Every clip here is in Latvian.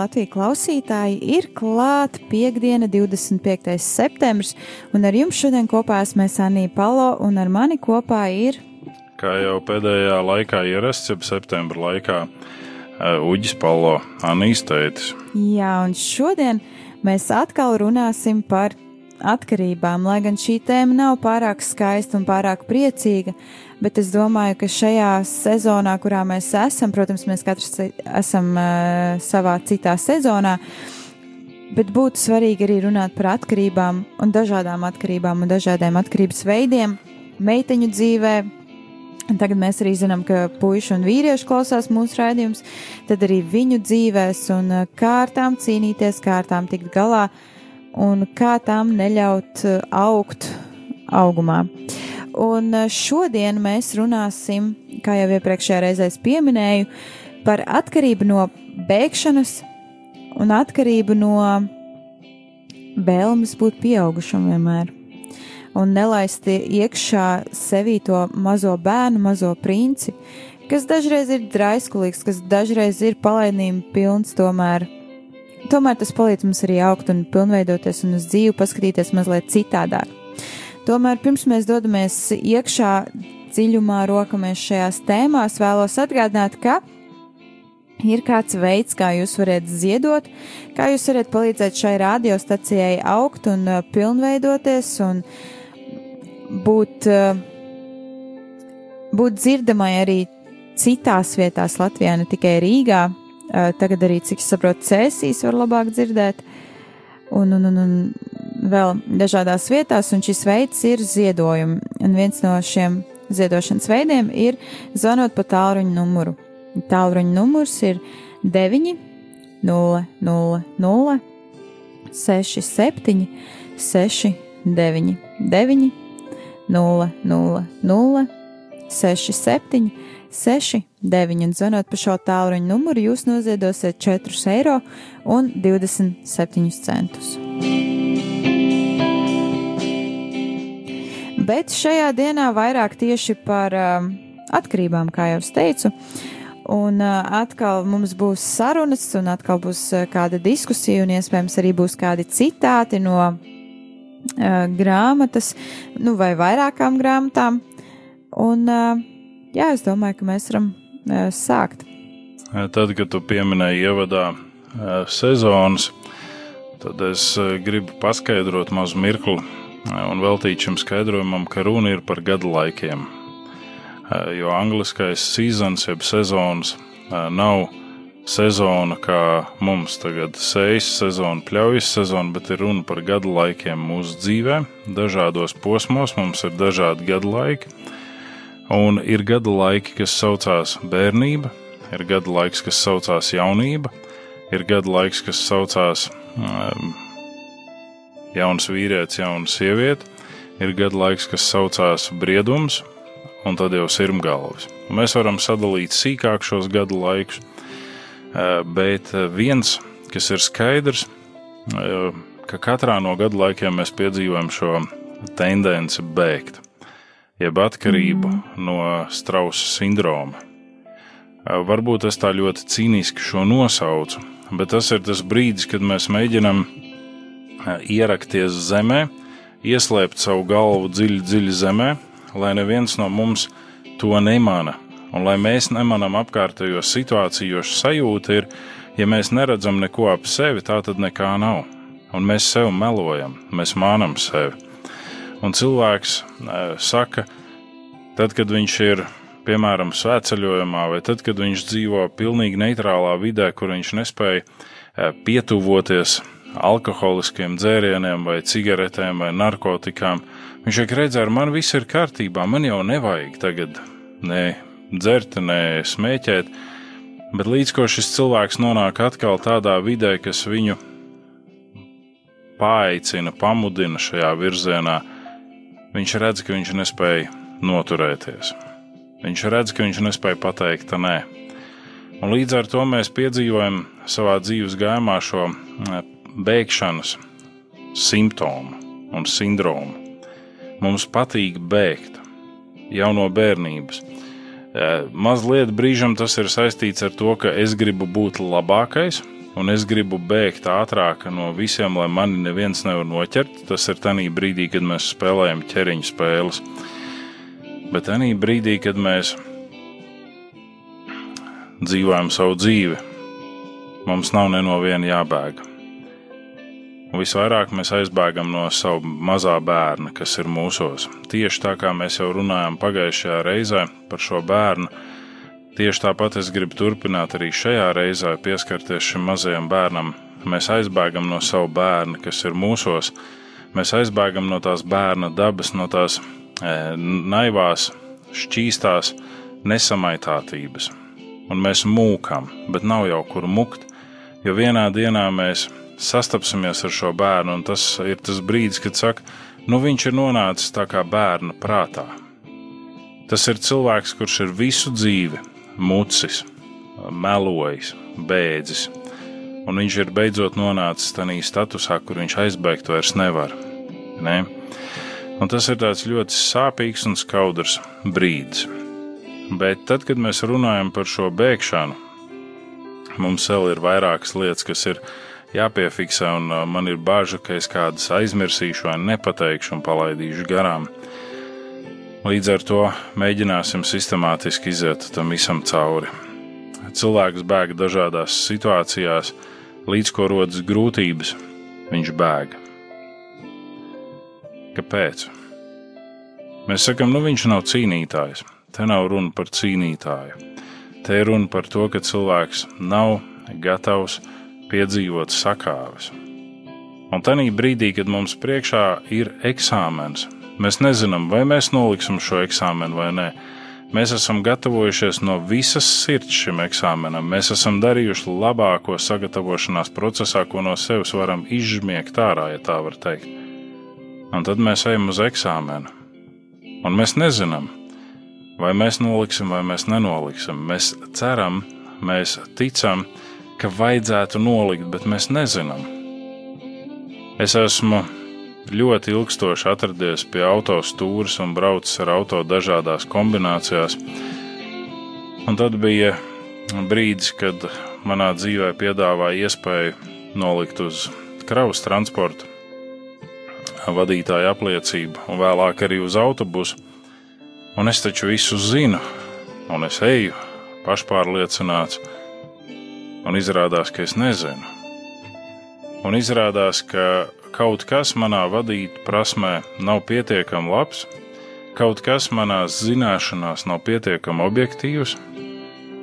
Latvijas klausītāji! Ir klāta piekdiena, 25. septembris, un ar jums šodien kopā esmu Anija Palo, un ar mani kopā ir. Kā jau pēdējā laikā ierasts, jau septembra laikā, Uģis Palo, Anīs tētis. Jā, un šodien mēs atkal runāsim par atkarībām, lai gan šī tēma nav pārāk skaista un pārāk priecīga, bet es domāju, ka šajā sezonā, kurā mēs esam, protams, mēs katrs esam uh, savā citā sezonā, bet būtu svarīgi arī runāt par atkarībām un dažādām atkarībām un dažādiem atkarības veidiem meiteņu dzīvē. Tagad mēs arī zinām, ka puiši un vīrieši klausās mūsu raidījumus, tad arī viņu dzīvēs un kā ar tām cīnīties, kā ar tām tikt galā. Uh, un kā tām neļaut uh, augt augumā. Un uh, šodien mēs runāsim, kā jau iepriekšējā reizē pieminēju, par atkarību no bēgšanas un atkarību no vēlmes būt pieaugušam vienmēr. Un nelaist iekšā sevī to mazo bērnu, mazo princi, kas dažreiz ir draiskulīgs, kas dažreiz ir palaidnība pilns tomēr tomēr tas palīdz mums arī augt un pilnveidoties un uz dzīvi paskatīties mazliet citādāk. Tomēr pirms mēs dodamies iekšā dziļumā, rokamies šajās tēmās, vēlos atgādināt, ka ir kāds veids, kā jūs varat ziedot, kā jūs varat palīdzēt šai radiostacijai augt un uh, pilnveidoties un būt, uh, būt dzirdamai arī citās vietās Latvijā, ne tikai Rīgā, Eh, tagad arī, cik saprotu, cēsīs var labāk dzirdēt, un, un, un, un vēl dažādās vietās, un šis veids ir ziedojumi. Un viens no šiem ziedošanas veidiem ir zvanot pa tālruņa numuru. Tālruņa numurs ir 9, 0, 0, 0, 6, 7, 6, 9, 9, 0, 0, 0, 6, 7, 6, 9 un zvanot pa šo tālruņa numuru, jūs noziedosiet 4 eiro Bet šajā dienā vairāk tieši par um, atkarībām, kā jau es teicu. Un uh, atkal mums būs sarunas, un atkal būs uh, kāda diskusija, un iespējams arī būs kādi citāti no uh, grāmatas, nu vai vairākām grāmatām. Un uh, jā, es domāju, ka mēs varam uh, sākt. Tad, kad tu pieminēji ievadā uh, sezonas, tad es uh, gribu paskaidrot mazu mirkli un veltīt šim skaidrojumam, ka runa ir par gadu laikiem. Jo angliskais seasons, jeb sezonas, nav sezona, kā mums tagad sejas sezona, pļaujas sezona, bet ir runa par gadu laikiem mūsu dzīvē. Dažādos posmos mums ir dažādi gadu laiki. Un ir gada laiki, kas saucās bērnība, ir gada laiks, kas saucās jaunība, ir gada laiks, kas saucās um, jauns vīrietis, jauna sieviete, ir gada laiks, kas saucās briedums, un tad jau sirmgalvis. Mēs varam sadalīt sīkāk šos gadu laikus, uh, bet viens, kas ir skaidrs, uh, ka katrā no gadu laikiem mēs piedzīvojam šo tendenci bēgt jeb atkarību mm. no strausa sindroma. Varbūt es tā ļoti cīniski šo nosaucu, bet tas ir tas brīdis, kad mēs mēģinam ierakties zemē, ieslēpt savu galvu dziļi, dziļi zemē, lai neviens no mums to nemana. Un lai mēs nemanām apkārtējo situāciju, jo sajūta ir, ja mēs neredzam neko ap sevi, tā tad nekā nav. Un mēs sev melojam, mēs mānam sevi. Un cilvēks saka, tad, kad viņš ir piemēram, svētceļojumā, vai tad, kad viņš dzīvo pilnīgi neitrālā vidē, kur viņš nespēja eh, pietuvoties alkoholiskiem dzērieniem, vai cigaretēm, vai narkotikām. Viņš saka, redz, ar mani viss ir kārtībā, man jau nevajag tagad ne dzert, ne smēķēt. Bet līdz ko šis cilvēks nonāk atkal tādā vidē, kas viņu paaicina, pamudina šajā virzienā, viņš redz, ka viņš nespēja noturēties. Viņš redz, ka viņš nespēja pateikt nē. Un līdz ar to mēs piedzīvojam savā dzīves gājumā šo bēgšanas simptomu un sindromu. Mums patīk bēgt jau no bērnības. Mazliet brīžam tas ir saistīts ar to, ka es gribu būt labākais, un es gribu bēgt ātrāk no visiem, lai mani neviens nevar noķert. Tas ir tajā brīdī, kad mēs spēlējam ķeriņu spēles. Bet tajā brīdī, kad mēs dzīvojam savu dzīvi, mums nav ne no viena jābēg. Un visvairāk mēs aizbēgam no sava mazā bērna, kas ir mūsos. Tieši tā kā mēs jau runājām pagājušajā reizē par šo bērnu, tieši tāpat es gribu turpināt arī šajā reizē pieskarties šim mazajam bērnam. Mēs aizbēgam no sava bērna, kas ir mūsos. Mēs aizbēgam no tās bērna dabas, no tās e, naivās, šķīstās nesamaitātības. Un mēs mūkam, bet nav jau kur mukt, jo vienā dienā mēs sastapsimies ar šo bērnu, un tas ir tas brīdis, kad saka, nu viņš ir nonācis tā kā bērna prātā. Tas ir cilvēks, kurš ir visu dzīvi mucis, melojis, bēdzis, un viņš ir beidzot nonācis tādā statusā, kur viņš aizbēgt vairs nevar. Ne? Un tas ir ļoti sāpīgs un skaudrs brīdis. Bet tad, kad mēs runājam par šo bēgšanu, mums vēl ir vairākas lietas, kas ir jāpiefiksē, un uh, man ir bažas, ka es kādas aizmirsīšu vai nepateikšu un palaidīšu garām. Līdz ar to mēģināsim sistemātiski iziet tam visam cauri. Cilvēks bēg dažādās situācijās, līdz ko rodas grūtības, viņš bēg. Kāpēc? Mēs sakām, nu viņš nav cīnītājs. Te nav runa par cīnītāju. Te ir runa par to, ka cilvēks nav gatavs piedzīvot sakāves. Un tajā brīdī, kad mums priekšā ir eksāmens, mēs nezinām, vai mēs noliksim šo eksāmenu vai nē. Mēs esam gatavojušies no visas sirds šim eksāmenam. Mēs esam darījuši labāko sagatavošanās procesā, ko no sevis varam izžmiegt ārā, ja tā var teikt. Un tad mēs ejam uz eksāmenu. Un mēs nezinām, vai mēs noliksim vai mēs nenoliksim. Mēs ceram, mēs ticam, ka vajadzētu nolikt, bet mēs nezinām. Es esmu ļoti ilgstoši atradies pie autostūras un braucis ar auto dažādās kombinācijās. Un tad bija brīdis, kad manā dzīvē piedāvāja iespēju nolikt uz kravas transporta vadītāja apliecību, un vēlāk arī uz autobusu. Un es taču visu zinu, un es eju pašpārliecināts un izrādās, ka es nezinu. Un izrādās, ka kaut kas manā vadīt prasmē nav pietiekami labs, kaut kas manā zināšanās nav pietiekami objektīvs,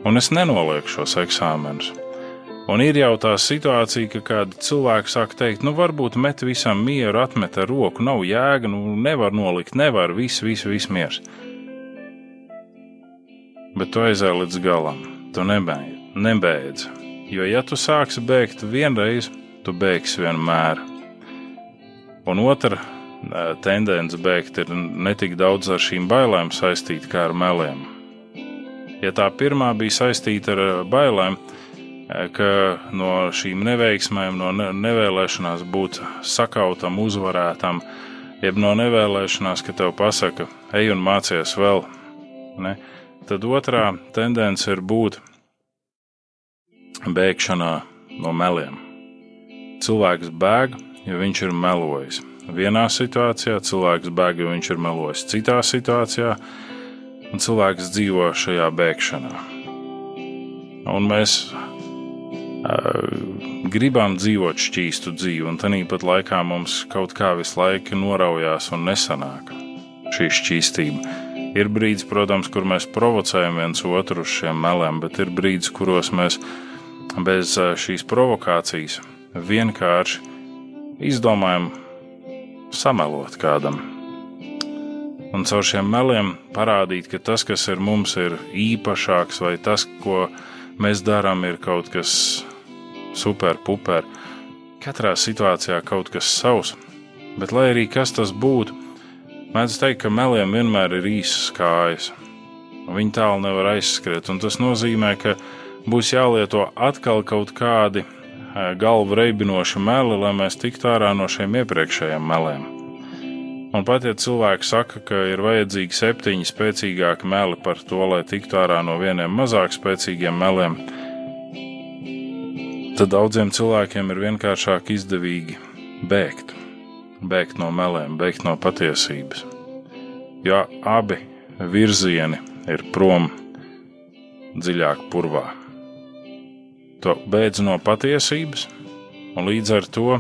un es nenolieku šos eksāmenus. Un ir jau tā situācija, ka kādi cilvēki sāk teikt, nu, varbūt met visam mieru, atmet ar roku, nav jēga, nu, nevar nolikt, nevar, viss, viss, viss miers. Bet tu aizēji līdz galam, tu nebeidz, nebeidz. Jo, ja tu sāksi bēgt vienreiz, tu bēgsi vienmēr. Un otra tendence bēgt ir ne tik daudz ar šīm bailēm saistīta kā ar meliem. Ja tā pirmā bija saistīta ar bailēm, ka no šīm neveiksmēm, no nevēlēšanās būt sakautam, uzvarētam, jeb no nevēlēšanās, ka tev pasaka, ej un mācies vēl, ne? tad otrā tendence ir būt bēgšanā no meliem. Cilvēks bēg, jo viņš ir melojis. Vienā situācijā cilvēks bēg, jo viņš ir melojis citā situācijā, un cilvēks dzīvo šajā bēgšanā. Un mēs gribam dzīvot šķīstu dzīvi, un tāpat laikā mums kaut kā visu laiku noraujās un nesanāk šī šķīstība. Ir brīdis, protams, kur mēs provocējam viens otru uz šiem meliem, bet ir brīdis, kuros mēs bez šīs provokācijas vienkārši izdomājam samelot kādam. Un caur šiem meliem parādīt, ka tas, kas ir mums, ir īpašāks, vai tas, ko mēs darām, ir kaut kas super, puper. Katrā situācijā kaut kas savs, bet lai arī kas tas būtu, mēdz teikt, ka meliem vienmēr ir īsas kājas. Viņi tālu nevar aizskriet, un tas nozīmē, ka būs jālieto atkal kaut kādi galvu reibinoši meli, lai mēs tiktu ārā no šiem iepriekšējiem meliem. Un pat ja cilvēki saka, ka ir vajadzīgi septiņi spēcīgāki meli par to, lai tiktu ārā no vieniem mazāk spēcīgiem meliem, tad daudziem cilvēkiem ir vienkāršāk izdevīgi bēgt, bēgt no meliem, bēgt no patiesības. Jo abi virzieni ir prom dziļāk purvā. Tu beidz no patiesības, un līdz ar to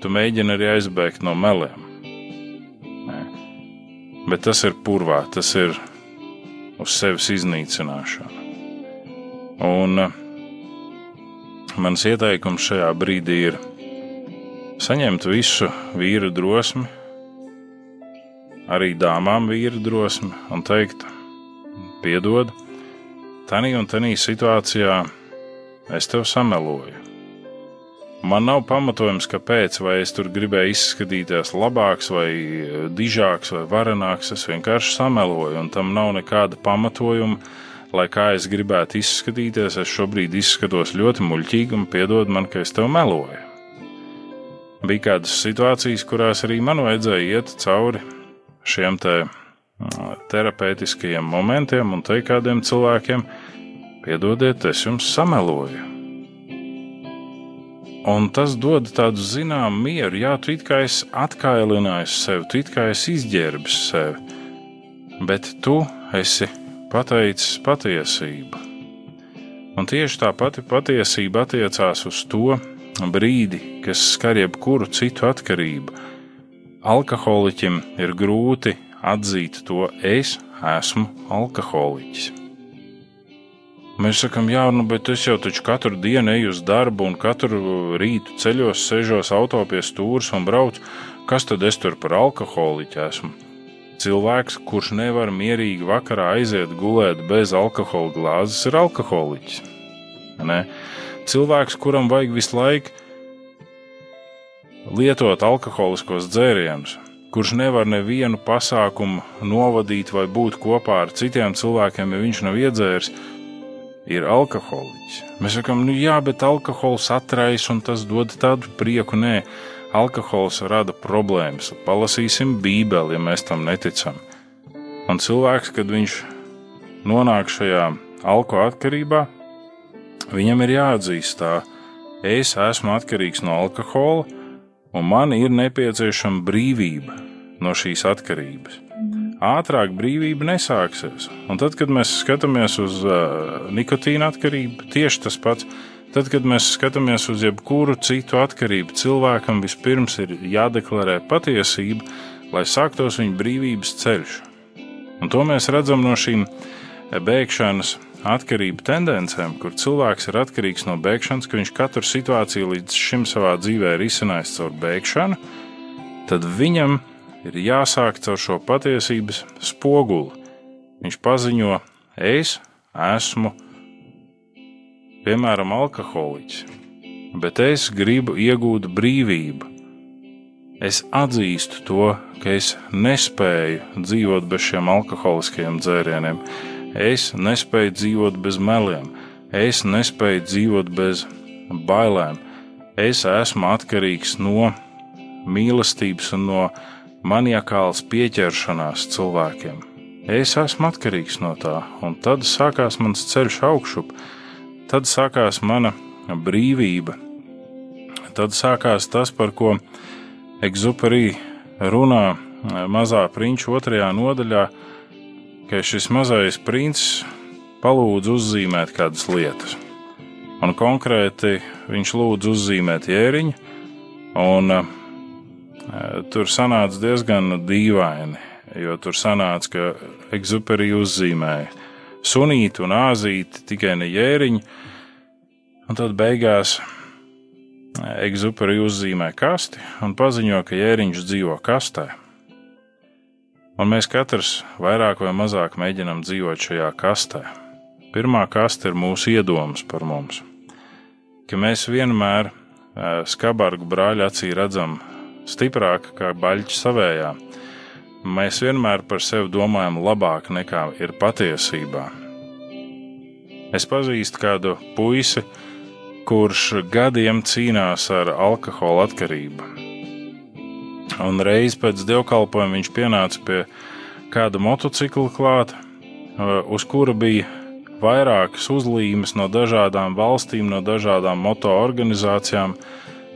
tu mēģini arī aizbēgt no meliem. Nē. Bet tas ir purvā, tas ir uz sevis iznīcināšana. Un uh, Mans ieteikums šajā brīdī ir saņemt visu vīru drosmi, arī dāmām vīru drosmi un teikt, piedod, tanī un tanī situācijā es tev sameloju. Man nav pamatojums, kāpēc, vai es tur gribēju izskatīties labāks, vai dižāks, vai varenāks. Es vienkārši sameloju, un tam nav nekāda pamatojuma lai kā es gribētu izskatīties, es šobrīd izskatos ļoti muļķīgi un piedod man, ka es tev meloju. Bija kādas situācijas, kurās arī man vajadzēja iet cauri šiem te terapeitiskajiem momentiem un teikt kādiem cilvēkiem, piedodiet, es jums sameloju. Un tas dod tādu zināmu mieru, jā, tu it kā esi atkailinājis sevi, tu it kā esi izģērbis sevi, bet tu esi pateicis patiesību. Un tieši tā pati patiesība attiecās uz to brīdi, kas skar jebkuru citu atkarību. Alkoholiķim ir grūti atzīt to, es esmu alkoholiķis. Mēs sakām, jā, nu, bet es jau taču katru dienu eju uz darbu, un katru rītu ceļos, sēžos auto pie stūres un braucu. Kas tad es tur par alkoholiķu esmu? Cilvēks, kurš nevar mierīgi vakarā aiziet gulēt bez alkohola glāzes, ir alkoholiķis. Ne? Cilvēks, kuram vajag visu laiku lietot alkoholiskos dzērienus, kurš nevar nevienu pasākumu novadīt vai būt kopā ar citiem cilvēkiem, ja viņš nav iedzēris, ir alkoholiķis. Mēs sakām, nu jā, bet alkohols atraisa un tas dod tādu prieku. Nē, alkohols rada problēmas. Palasīsim Bībeli, ja mēs tam neticam. Un cilvēks, kad viņš nonāk šajā alkohola atkarībā, viņam ir jāatzīst tā, es esmu atkarīgs no alkohola, un man ir nepieciešama brīvība no šīs atkarības. Ātrāk brīvība nesāksies. Un tad, kad mēs skatāmies uz uh, nikotīna atkarību, tieši tas pats Tad, kad mēs skatāmies uz jebkuru citu atkarību, cilvēkam vispirms ir jādeklarē patiesība, lai sāktos viņa brīvības ceļš. Un to mēs redzam no šīm bēgšanas atkarību tendencēm, kur cilvēks ir atkarīgs no bēgšanas, ka viņš katru situāciju līdz šim savā dzīvē ir izcinājis caur bēgšanu, tad viņam ir jāsāk caur šo patiesības spoguli. Viņš paziņo, es esmu piemēram, alkoholiķis, bet es gribu iegūt brīvību. Es atzīstu to, ka es nespēju dzīvot bez šiem alkoholiskajiem dzērieniem, es nespēju dzīvot bez meliem, es nespēju dzīvot bez bailēm. Es esmu atkarīgs no mīlestības un no maniakālas pieķeršanās cilvēkiem. Es esmu atkarīgs no tā, un tad sākās mans ceļš augšup Tad sākās mana brīvība. Tad sākās tas, par ko Egzuperī runā mazā prinča otrajā nodaļā, ka šis mazais princis palūdz uzzīmēt kādas lietas. Un konkrēti viņš lūdz uzzīmēt jēriņu, un uh, tur sanāca diezgan dīvaini. jo tur sanāca, ka Exuperī uzzīmēja sunītu un āzīti, tikai ne jēriņu, un tad beigās Exuperī uzzīmē kasti un paziņo, ka jēriņš dzīvo kastē. Un mēs katrs vairāk vai mazāk mēģinam dzīvot šajā kastē. Pirmā kaste ir mūsu iedomas par mums, ka mēs vienmēr skabargu brāļa acī redzam stiprāk kā baļķi savējā. Mēs vienmēr par sevi domājam labāk nekā ir patiesībā. Es pazīstu kādu puisi, kurš gadiem cīnās ar alkohola atkarību. Un reiz pēc dievkalpojuma viņš pienāca pie kāda motocikla klāta, uz kura bija vairākas uzlīmes no dažādām valstīm, no dažādām motoorganizācijām,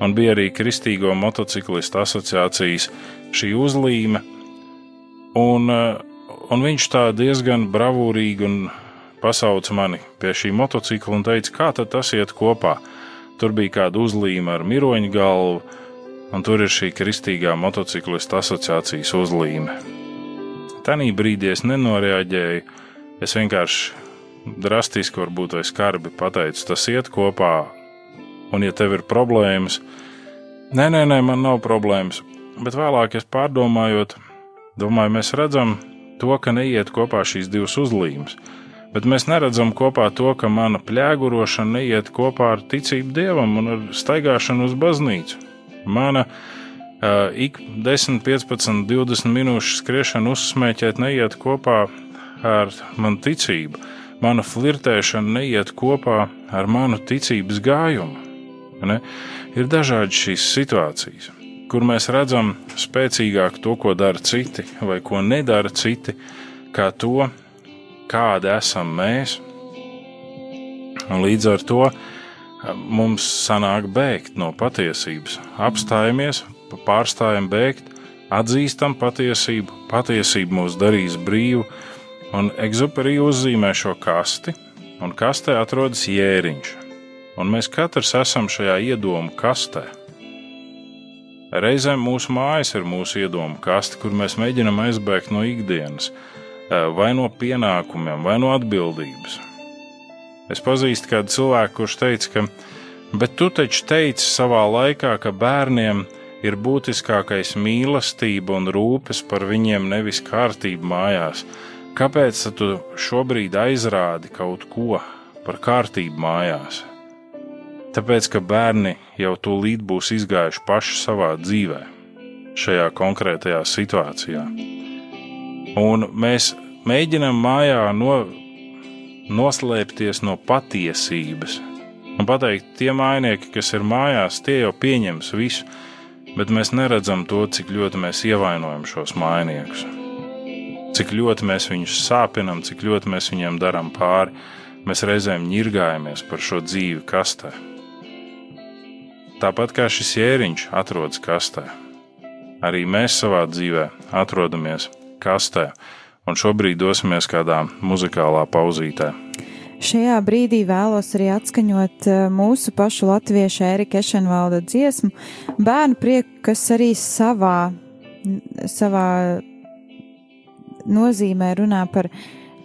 un bija arī Kristīgo motociklistu asociācijas šī uzlīme. Un, un viņš tā diezgan bravūrīgi pasauca mani pie šī motocikla un teica, kā tas iet kopā. Tur bija kāda uzlīme ar miroņu galvu, un tur ir šī Kristīgā motociklistu asociācijas uzlīme. Tanī brīdī es nenoreaģēju, es vienkārši drastiski, varbūt vai skarbi pateicu, tas iet kopā, un ja tev ir problēmas, nē, nē, nē, man nav problēmas, bet vēlāk es pārdomājot, domāju, mēs redzam to, ka neiet kopā šīs divas uzlīmes, bet mēs neredzam kopā to, ka mana plēgurošana neiet kopā ar ticību dievam un ar staigāšanu uz baznīcu. Mana uh, ik 10, 15, 20 minūšu skriešana uzsmēķēt neiet kopā ar manu ticību mana flirtēšana neiet kopā ar manu ticības gājumu. Ne? Ir dažādi šīs situācijas, kur mēs redzam spēcīgāk to, ko dara citi vai ko nedara citi, kā to, kādi esam mēs. Un līdz ar to mums sanāk bēgt no patiesības. Apstājamies, pārstājam bēgt, atzīstam patiesību, patiesība mūs darīs brīvu, Un Exuperī uzzīmē šo kasti, un kastē atrodas jēriņš, un mēs katrs esam šajā iedomu kastē. Reizēm mūsu mājas ir mūsu iedomu kaste, kur mēs mēģinam aizbēgt no ikdienas, eh, vai no pienākumiem, vai no atbildības. Es pazīstu kādu cilvēku, kurš teica, ka, bet tu taču teici savā laikā, ka bērniem ir būtiskākais mīlestība un rūpes par viņiem, nevis kārtība mājās. Kāpēc tu šobrīd aizrādi kaut ko par kārtību mājās? Tāpēc, ka bērni jau tūlīt būs izgājuši paši savā dzīvē, šajā konkrētajā situācijā. Un mēs mēģinām mājā no, noslēpties no patiesības. Un pateikt, tie mājnieki, kas ir mājās, tie jau pieņems visu, bet mēs neredzam to, cik ļoti mēs ievainojam šos mājniekus cik ļoti mēs viņus sāpinam, cik ļoti mēs viņiem darām pāri. Mēs reizēm ņirgājamies par šo dzīvi kastē. Tāpat kā šis jēriņš atrodas kastē, arī mēs savā dzīvē atrodamies kastē, un šobrīd dosimies kādā muzikālā pauzītē. Šajā brīdī vēlos arī atskaņot eh, mūsu pašu latviešu Erika Ešenvalda dziesmu Bērnu prieku, kas arī savā, savā nozīmē runā par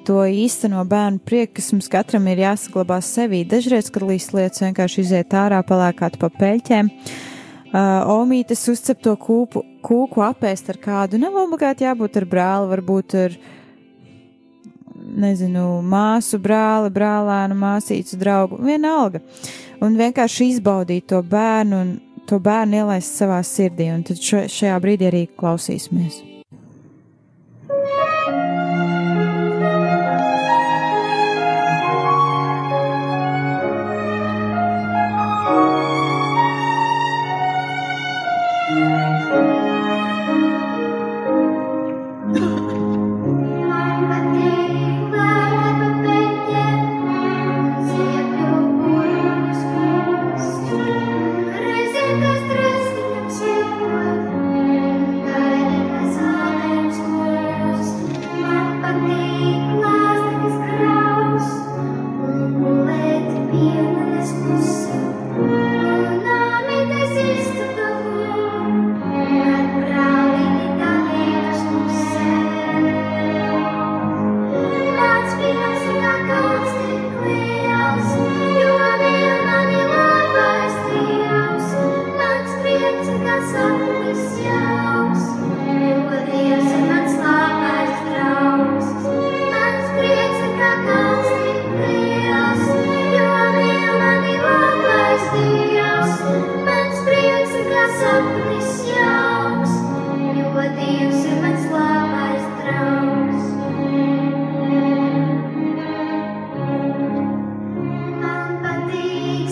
to īsteno bērnu prieku, kas mums katram ir jāsaglabā sevī. Dažreiz, kad līdz lietas vienkārši iziet ārā, palēkāt pa peļķēm. Uh, Omītes uzcep to kūpu, kūku apēst ar kādu, nav obligāti jābūt ar brāli, varbūt ar, nezinu, māsu brāli, brālēnu, māsīcu draugu, vienalga. Un vienkārši izbaudīt to bērnu un to bērnu ielaist savā sirdī, un tad šajā brīdī arī klausīsimies.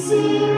see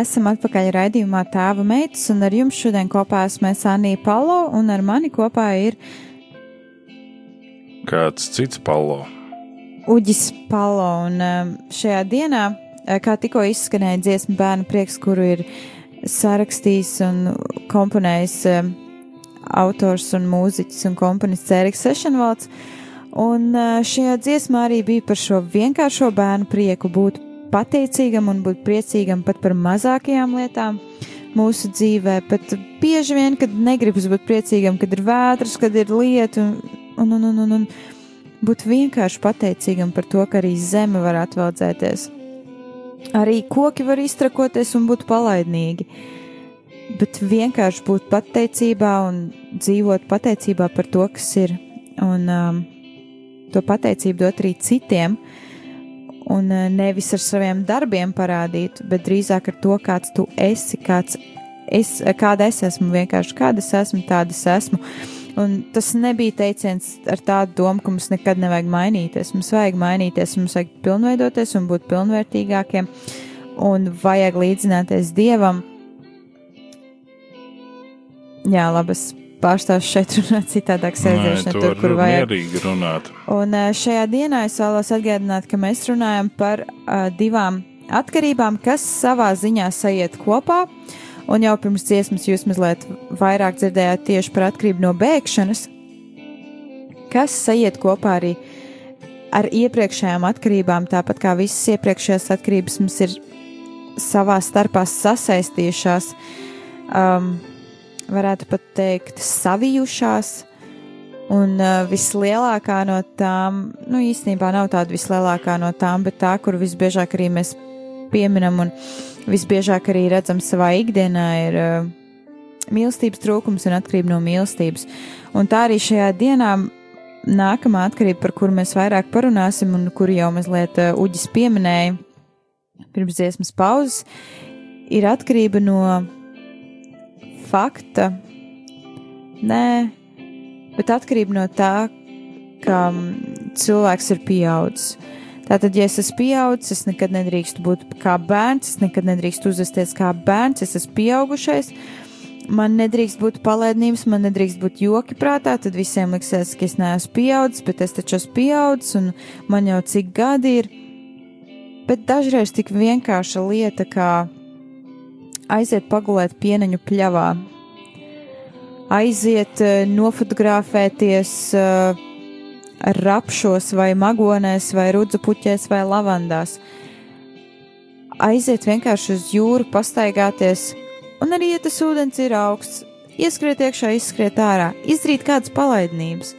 Esam atpakaļ raidījumā Tēva meitas, un ar jums šodien kopā esmu Anija Palo, un ar mani kopā ir kāds cits palo. Uģis Palo, un um, šajā dienā, uh, kā tikko izskanēja dziesma bērnu prieks, kuru ir sarakstījis un komponējis um, autors un mūziķis un komponists Eriks Sešenvalds, un uh, šajā dziesmā arī bija par šo vienkāršo bērnu prieku būt pateicīgam un būt priecīgam pat par mazākajām lietām mūsu dzīvē, pat bieži vien, kad negribas būt priecīgam, kad ir vētras, kad ir lieta, un, un, un, un, un būt vienkārši pateicīgam par to, ka arī zeme var atveldzēties. Arī koki var iztrakoties un būt palaidnīgi, bet vienkārši būt pateicībā un dzīvot pateicībā par to, kas ir, un um, to pateicību dot arī citiem, uh, un eh, nevis ar saviem darbiem parādīt, bet drīzāk ar to, kāds tu esi, kāds es, kāda es esmu, vienkārši kāda es esmu, tāda es esmu. Un tas nebija teiciens ar tādu domu, ka mums nekad nevajag mainīties. Mums vajag mainīties, mums vajag pilnveidoties un būt pilnvērtīgākiem, un vajag līdzināties dievam. Jā, labas pārstāvs šeit runāt citādāk sēdēšana tur, kur vajag. runāt. Un šajā dienā es vēlos atgādināt, ka mēs runājam par uh, divām atkarībām, kas savā ziņā sajiet kopā. Un jau pirms dziesmas jūs mazliet vairāk dzirdējāt tieši par atkarību no bēgšanas, kas sajiet kopā arī ar iepriekšējām atkarībām, tāpat kā visas iepriekšējās atkarības mums ir savā starpā sasaistījušās. Um, varētu pat teikt, savijušās. Un uh, vislielākā no tām, nu īstenībā nav tāda vislielākā no tām, bet tā, kur visbiežāk arī mēs pieminam un visbiežāk arī redzam savā ikdienā, ir uh, mīlestības trūkums un atkarība no mīlestības. Un tā arī šajā dienā nākamā atkarība, par kuru mēs vairāk parunāsim un kuru jau mazliet uh, Uģis pieminēja pirms dziesmas pauzes, ir atkarība no fakta, nē, bet atkarība no tā, ka cilvēks ir pieaudzis. Tātad, ja es esmu pieaudzis, es nekad nedrīkstu būt kā bērns, es nekad nedrīkstu uzvesties kā bērns, es esmu pieaugušais. Man nedrīkst būt palaidnības, man nedrīkst būt joki prātā, tad visiem liksies, ka es neesmu pieaudzis, bet es taču esmu pieaudzis un man jau cik gadi ir. Bet dažreiz tik vienkārša lieta, kā aiziet pagulēt pieneņu pļavā, aiziet eh, nofotografēties uh, rapšos vai magonēs vai rudzu puķēs vai lavandās, aiziet vienkārši uz jūru, pastaigāties, un arī, ja tas ūdens ir augsts, ieskriet iekšā, izskriet ārā, izdarīt kādas palaidnības.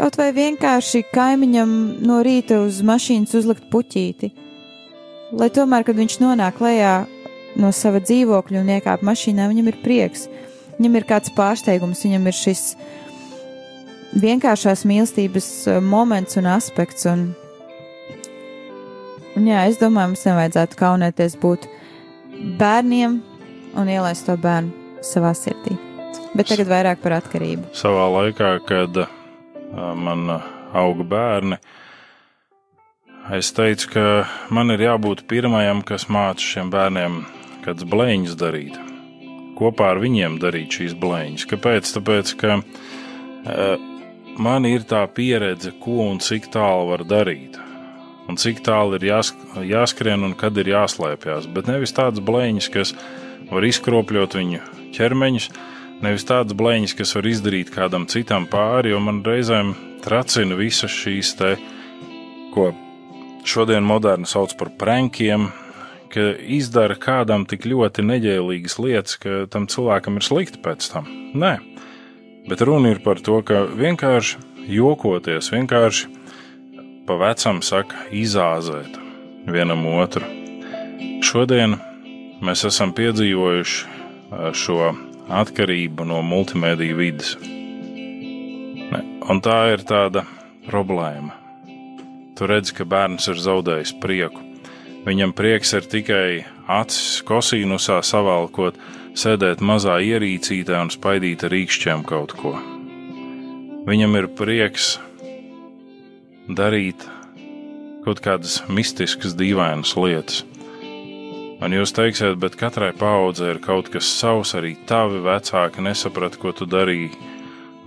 Kaut vai vienkārši kaimiņam no rīta uz mašīnas uzlikt puķīti, lai tomēr, kad viņš nonāk lejā, no sava dzīvokļa un iekāp mašīnā, viņam ir prieks. Viņam ir kāds pārsteigums, viņam ir šis vienkāršās mīlestības eh, moments un aspekts. Un, un jā, es domāju, mums nevajadzētu kaunēties būt bērniem un ielaist to bērnu savā sirdī. Bet tagad vairāk par atkarību. Savā laikā, kad uh, man auga bērni, es teicu, ka man ir jābūt pirmajam, kas māca šiem bērniem kādas blēņas darīt. Kopā ar viņiem darīt šīs blēņas. Kāpēc? Tāpēc, ka uh, man ir tā pieredze, ko un cik tālu var darīt. Un cik tālu ir jāsk jāskrien un kad ir jāslēpjas. Bet nevis tādas blēņas, kas var izkropļot viņu ķermeņus, nevis tādas blēņas, kas var izdarīt kādam citam pāri, jo man reizēm tracina visas šīs te, ko šodien moderni sauc par prankiem, ka izdara kādam tik ļoti neģēlīgas lietas, ka tam cilvēkam ir slikti pēc tam. Nē, bet runa ir par to, ka vienkārši jokoties, vienkārši pa vecam saka, izāzēt vienam otru. Šodien mēs esam piedzīvojuši šo atkarību no multimediju vidas. Ne, un tā ir tāda problēma. Tu redzi, ka bērns ir zaudējis prieku Viņam prieks ir tikai acis kosīnusā savalkot, sēdēt mazā ierīcītē un spaidīt ar rīkšķiem kaut ko. Viņam ir prieks darīt kaut kādas mistiskas, dīvainas lietas. Un jūs teiksiet, bet katrai paudzei ir kaut kas savs, arī tavi vecāki nesaprata, ko tu darīji.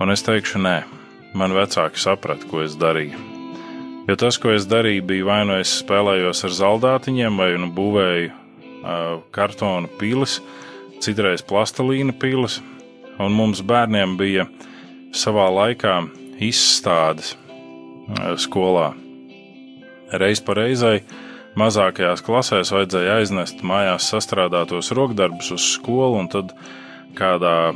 Un es teikšu, nē, man vecāki saprata, ko es darīju. Jo tas, ko es darīju, bija vai nu es spēlējos ar zaldātiņiem, vai nu būvēju uh, kartona pilis, citreiz plastelīna pilis, un mums bērniem bija savā laikā izstādes uh, skolā. Reiz pa reizei Mazākajās klasēs vajadzēja aiznest mājās sastrādātos rokdarbus uz skolu, un tad kādā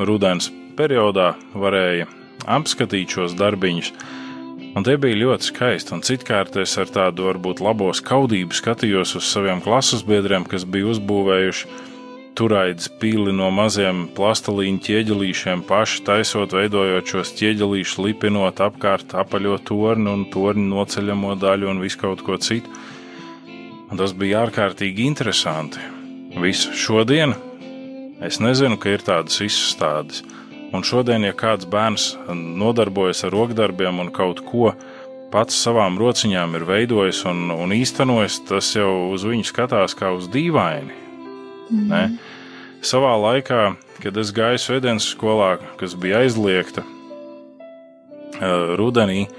rudens periodā varēja apskatīt šos darbiņus. Un tie bija ļoti skaisti, un citkārt es ar tādu varbūt labo skaudību skatījos uz saviem klases biedriem, kas bija uzbūvējuši turaidas pili no maziem plastelīņu ķieģelīšiem, paši taisot, veidojot šos ķieģelīšus, lipinot apkārt apaļo torni un torni noceļamo daļu un visu kaut ko citu. Un tas bija ārkārtīgi interesanti. Visu šodien es nezinu, ka ir tādas izstādes. Un šodien, ja kāds bērns nodarbojas ar rokdarbiem un kaut ko pats savām rociņām ir veidojis un, un īstenojis, tas jau uz viņu skatās kā uz dīvaini. Mm. Ne? Savā laikā, kad es gāju Svētdienas skolā, kas bija aizliegta uh, rudenī, uh,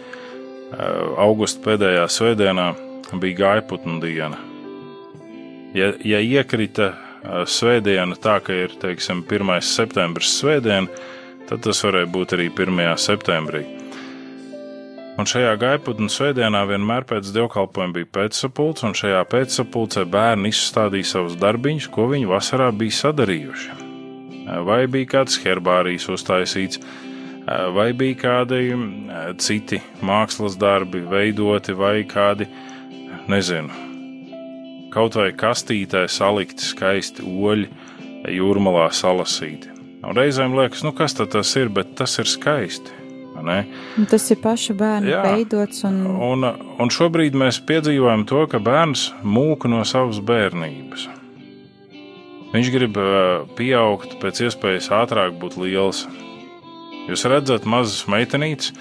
augusta pēdējā svētdienā, bija gaiputnu diena. Ja, ja iekrita svētdiena tā, ka ir teiksim, 1. septembris svētdiena, tad tas varēja būt arī 1. septembrī. Un šajā gaiputnu svētdienā vienmēr pēc dievkalpojuma bija pēcsapulce, un šajā pēcsapulcē bērni izstādīja savus darbiņus, ko viņi vasarā bija sadarījuši. Vai bija kāds herbārijs uztaisīts, vai bija kādi citi mākslas darbi veidoti, vai kādi nezinu, kaut vai kastītē salikti skaisti oļi, jūrmalā salasīti. Un reizēm liekas, nu kas tas ir, bet tas ir skaisti. Un tas ir paša bērna veidots. Un... Un, un šobrīd mēs piedzīvojam to, ka bērns mūka no savas bērnības. Viņš grib pieaugt, pēc iespējas ātrāk būt liels. Jūs redzat, mazas meitenītes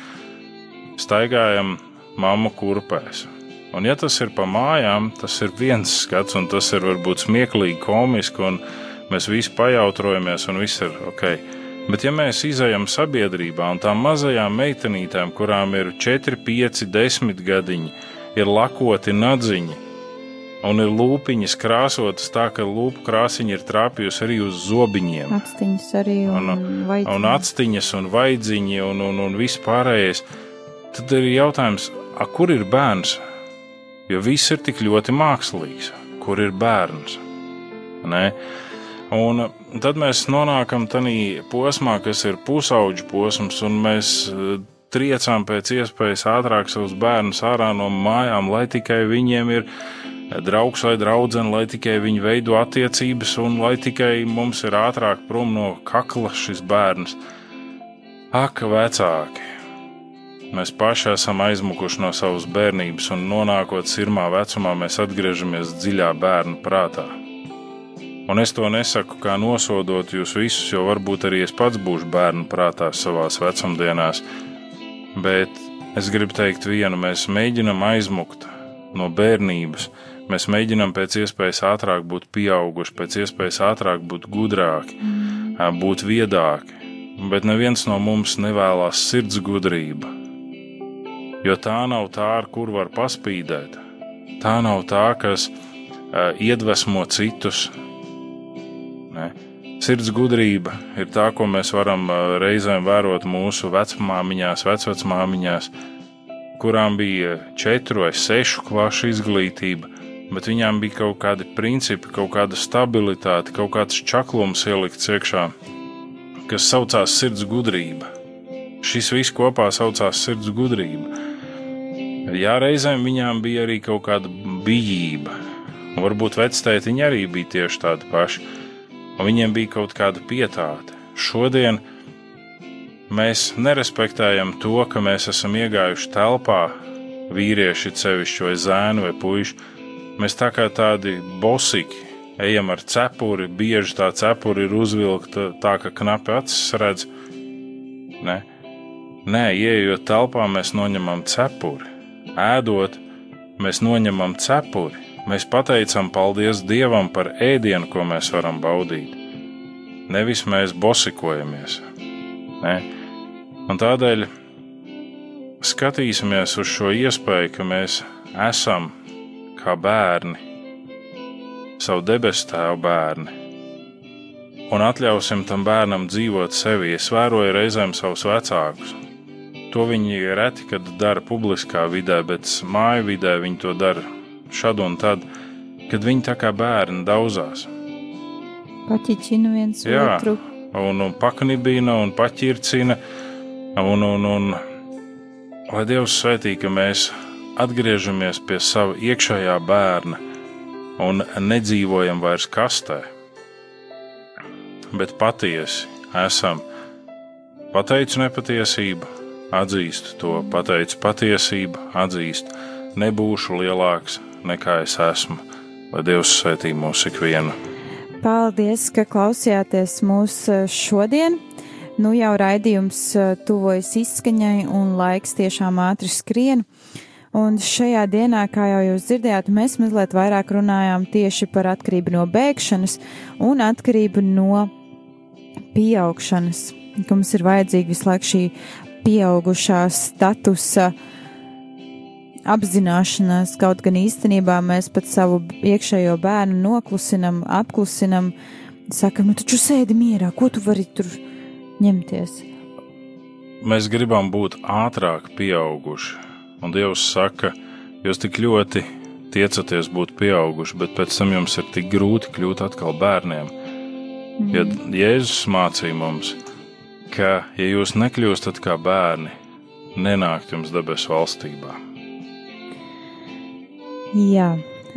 staigājam mammu kurpēs. Un, ja tas ir pa mājām, tas ir viens skats, un tas ir varbūt smieklīgi, komiski, mēs visi pajautrojamies, un viss ir ok. Bet, ja mēs izējām sabiedrībā un tām mazajām meitenītēm, kurām ir 4, 5, 10 gadiņi, ir lakoti nadziņi, un ir lūpiņas krāsotas tā, ka lūpu krāsiņa ir trāpījusi arī uz zobiņiem. Atstiņas arī un, un, vaidziņi. un atstiņas un vaidziņi un, un, un viss pārējais. Tad ir jautājums, a, kur ir bērns? jo viss ir tik ļoti mākslīgs, kur ir bērns. Ne? Un tad mēs nonākam tādā posmā, kas ir pusauģu posms, un mēs eh, triecām pēc iespējas ātrāk savus bērnus ārā no mājām, lai tikai viņiem ir draugs vai draudzene, lai tikai viņi veido attiecības, un lai tikai mums ir ātrāk prom no kakla šis bērns. Ak, vecāki! Mēs paši esam aizmukuši no savas bērnības, un nonākot sirmā vecumā, mēs atgriežamies dziļā bērnu prātā. Un es to nesaku kā nosodot jūs visus, jo varbūt arī es pats būšu bērnu prātā savā vecumdienās, bet es gribu teikt vienu: mēs mēģinam aizmukt no bērnības, mēs mēģinam pēc iespējas ātrāk būt pieauguši, pēc iespējas ātrāk būt gudrāki, būt viedāki, bet neviens no mums nevēlas sirds gudrību jo tā nav tā, ar kur var paspīdēt. Tā nav tā, kas iedvesmo citus. Ne? Sirds gudrība ir tā, ko mēs varam reizēm vērot mūsu vecmāmiņās, vecmāmiņās, kurām bija četru vai sešu klašu izglītība, bet viņām bija kaut kādi principi, kaut kāda stabilitāte, kaut kāds čaklums ielikts iekšā, kas saucās sirds gudrība. Šis viss kopā saucās sirds gudrība. Jā, reizēm viņām bija arī kaut kāda bijība. Varbūt vectētiņi arī bija tieši tādi paši. Un viņiem bija kaut kāda pietāte. Šodien mēs nerespektējam to, ka mēs esam iegājuši telpā, vīrieši, sevišķi vai zēni vai puiši. Mēs tā kā tādi bosiki ejam ar cepuri, bieži tā cepura ir uzvilkta tā, ka knapi acis redz. Ne? Nē, ieejot telpā, mēs noņemam cepuri ēdot, mēs noņemam cepuri, mēs pateicam paldies Dievam par ēdienu, ko mēs varam baudīt. Nevis mēs bosikojamies. Ne? Un tādēļ skatīsimies uz šo iespēju, ka mēs esam kā bērni, savu debesu tēvu bērni, un atļausim tam bērnam dzīvot sevi. Es vēroju reizēm savus vecākus. To viņi reti kad dara publiskā vidē, bet māju vidē viņi to dara šad un tad, kad viņi tā kā bērni daudzās. Paķiķina viens Jā, otru. Un, un paknibina un paķircina. Un, un, un, lai Dievs svētī, ka mēs atgriežamies pie sava iekšējā bērna un nedzīvojam vairs kastē, bet patiesi esam. Pateicu nepatiesību, atzīstu to, pateicu patiesību, atzīstu, nebūšu lielāks nekā es esmu, lai Dievs svētī mūs ikvienu. Paldies, ka klausījāties mūs eh, šodien. Nu jau raidījums eh, tuvojas izskaņai un laiks tiešām ātri skrien. Un šajā dienā, kā jau jūs dzirdējāt, mēs mazliet vairāk runājām tieši par atkarību no bēgšanas un atkarību no pieaugšanas, ka mums ir vajadzīga visu laiku šī pieaugušā statusa apzināšanās, kaut gan īstenībā mēs pat savu iekšējo bērnu noklusinam, apklusinam, sakam, nu taču sēdi mierā, ko tu vari tur ņemties? Mēs gribam būt ātrāk pieauguši, un Dievs saka, jūs tik ļoti tiecaties būt pieauguši, bet pēc tam jums ir tik grūti kļūt atkal bērniem. Mm. Ja Jēzus mācīja mums, ka, ja jūs nekļūstat kā bērni, nenākt jums debesu valstībā. Jā,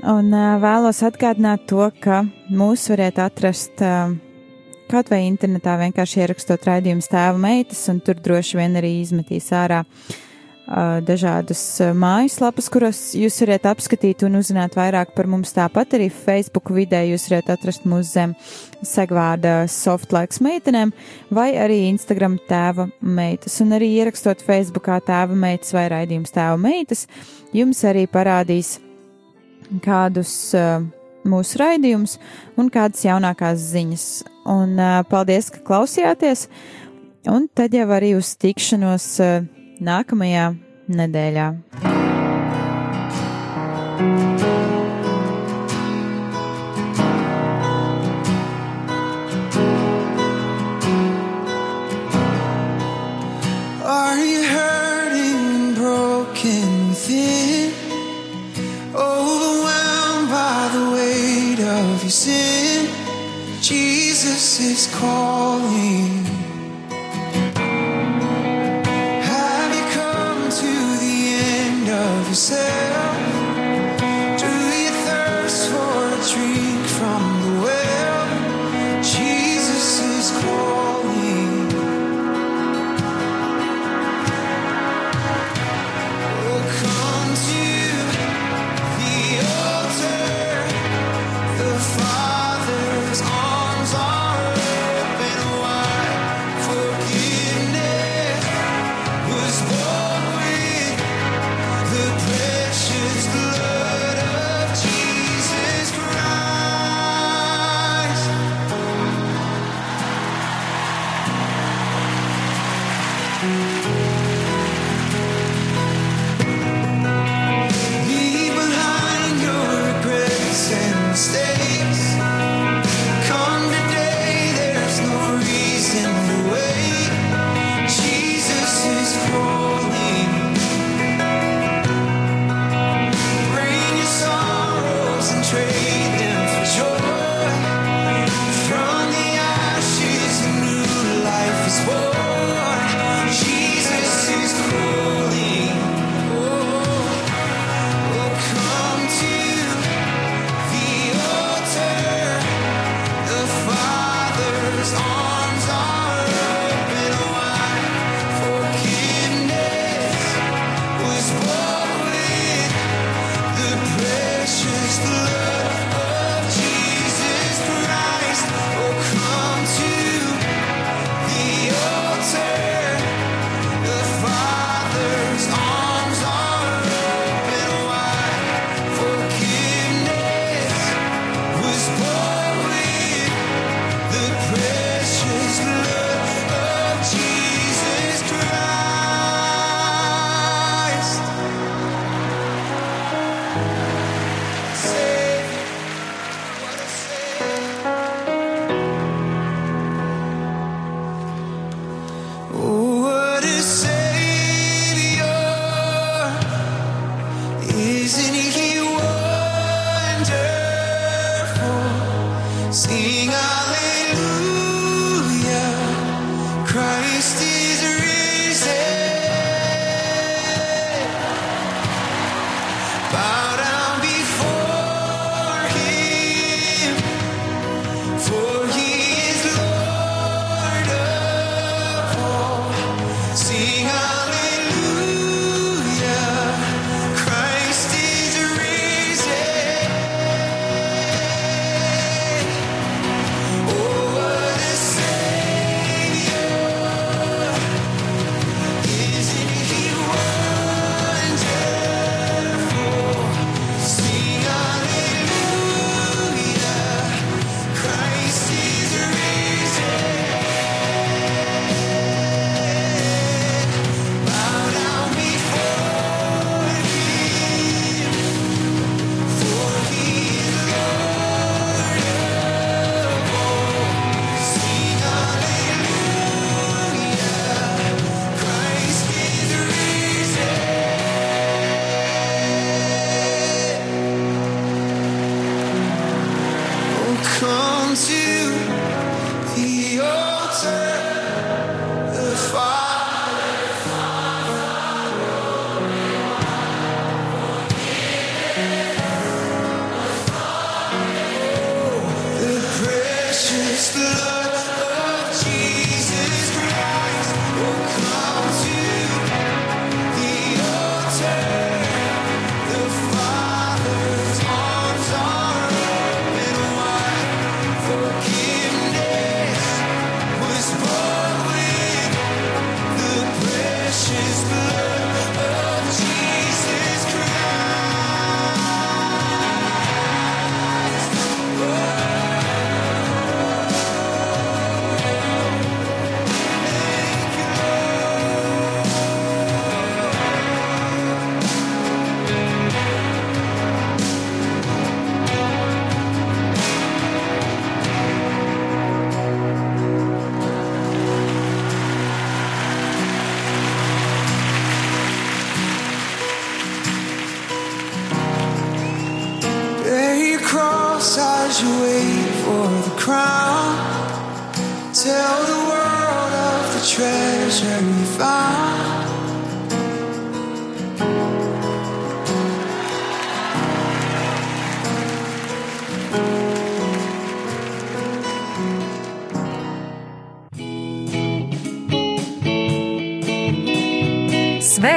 un vēlos atgādināt to, ka mūs varat atrast kaut vai internetā vienkārši ierakstot raidījumu tēva meitas, un tur droši vien arī izmetīs ārā dažādas mājaslapas, kuras jūs varat apskatīt un uzzināt vairāk par mums. Tāpat arī Facebook vidē jūs varat atrast mūsu zem segvārda softlaiks meitenēm vai arī Instagram tēva meitas. Un arī ierakstot Facebookā tēva meitas vai raidījums tēva meitas, jums arī parādīs kādus uh, mūsu raidījumus un kādas jaunākās ziņas. Un uh, paldies, ka klausījāties! Un tad jau arī uz tikšanos uh, nākamajā nedēļā.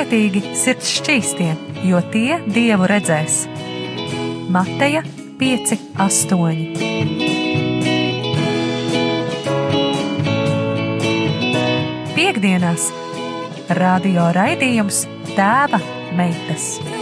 saulētīgi sirds šķīstiet, jo tie dievu redzēs. Mateja 5,8 Piektdienās radio raidījums Tēva meitas.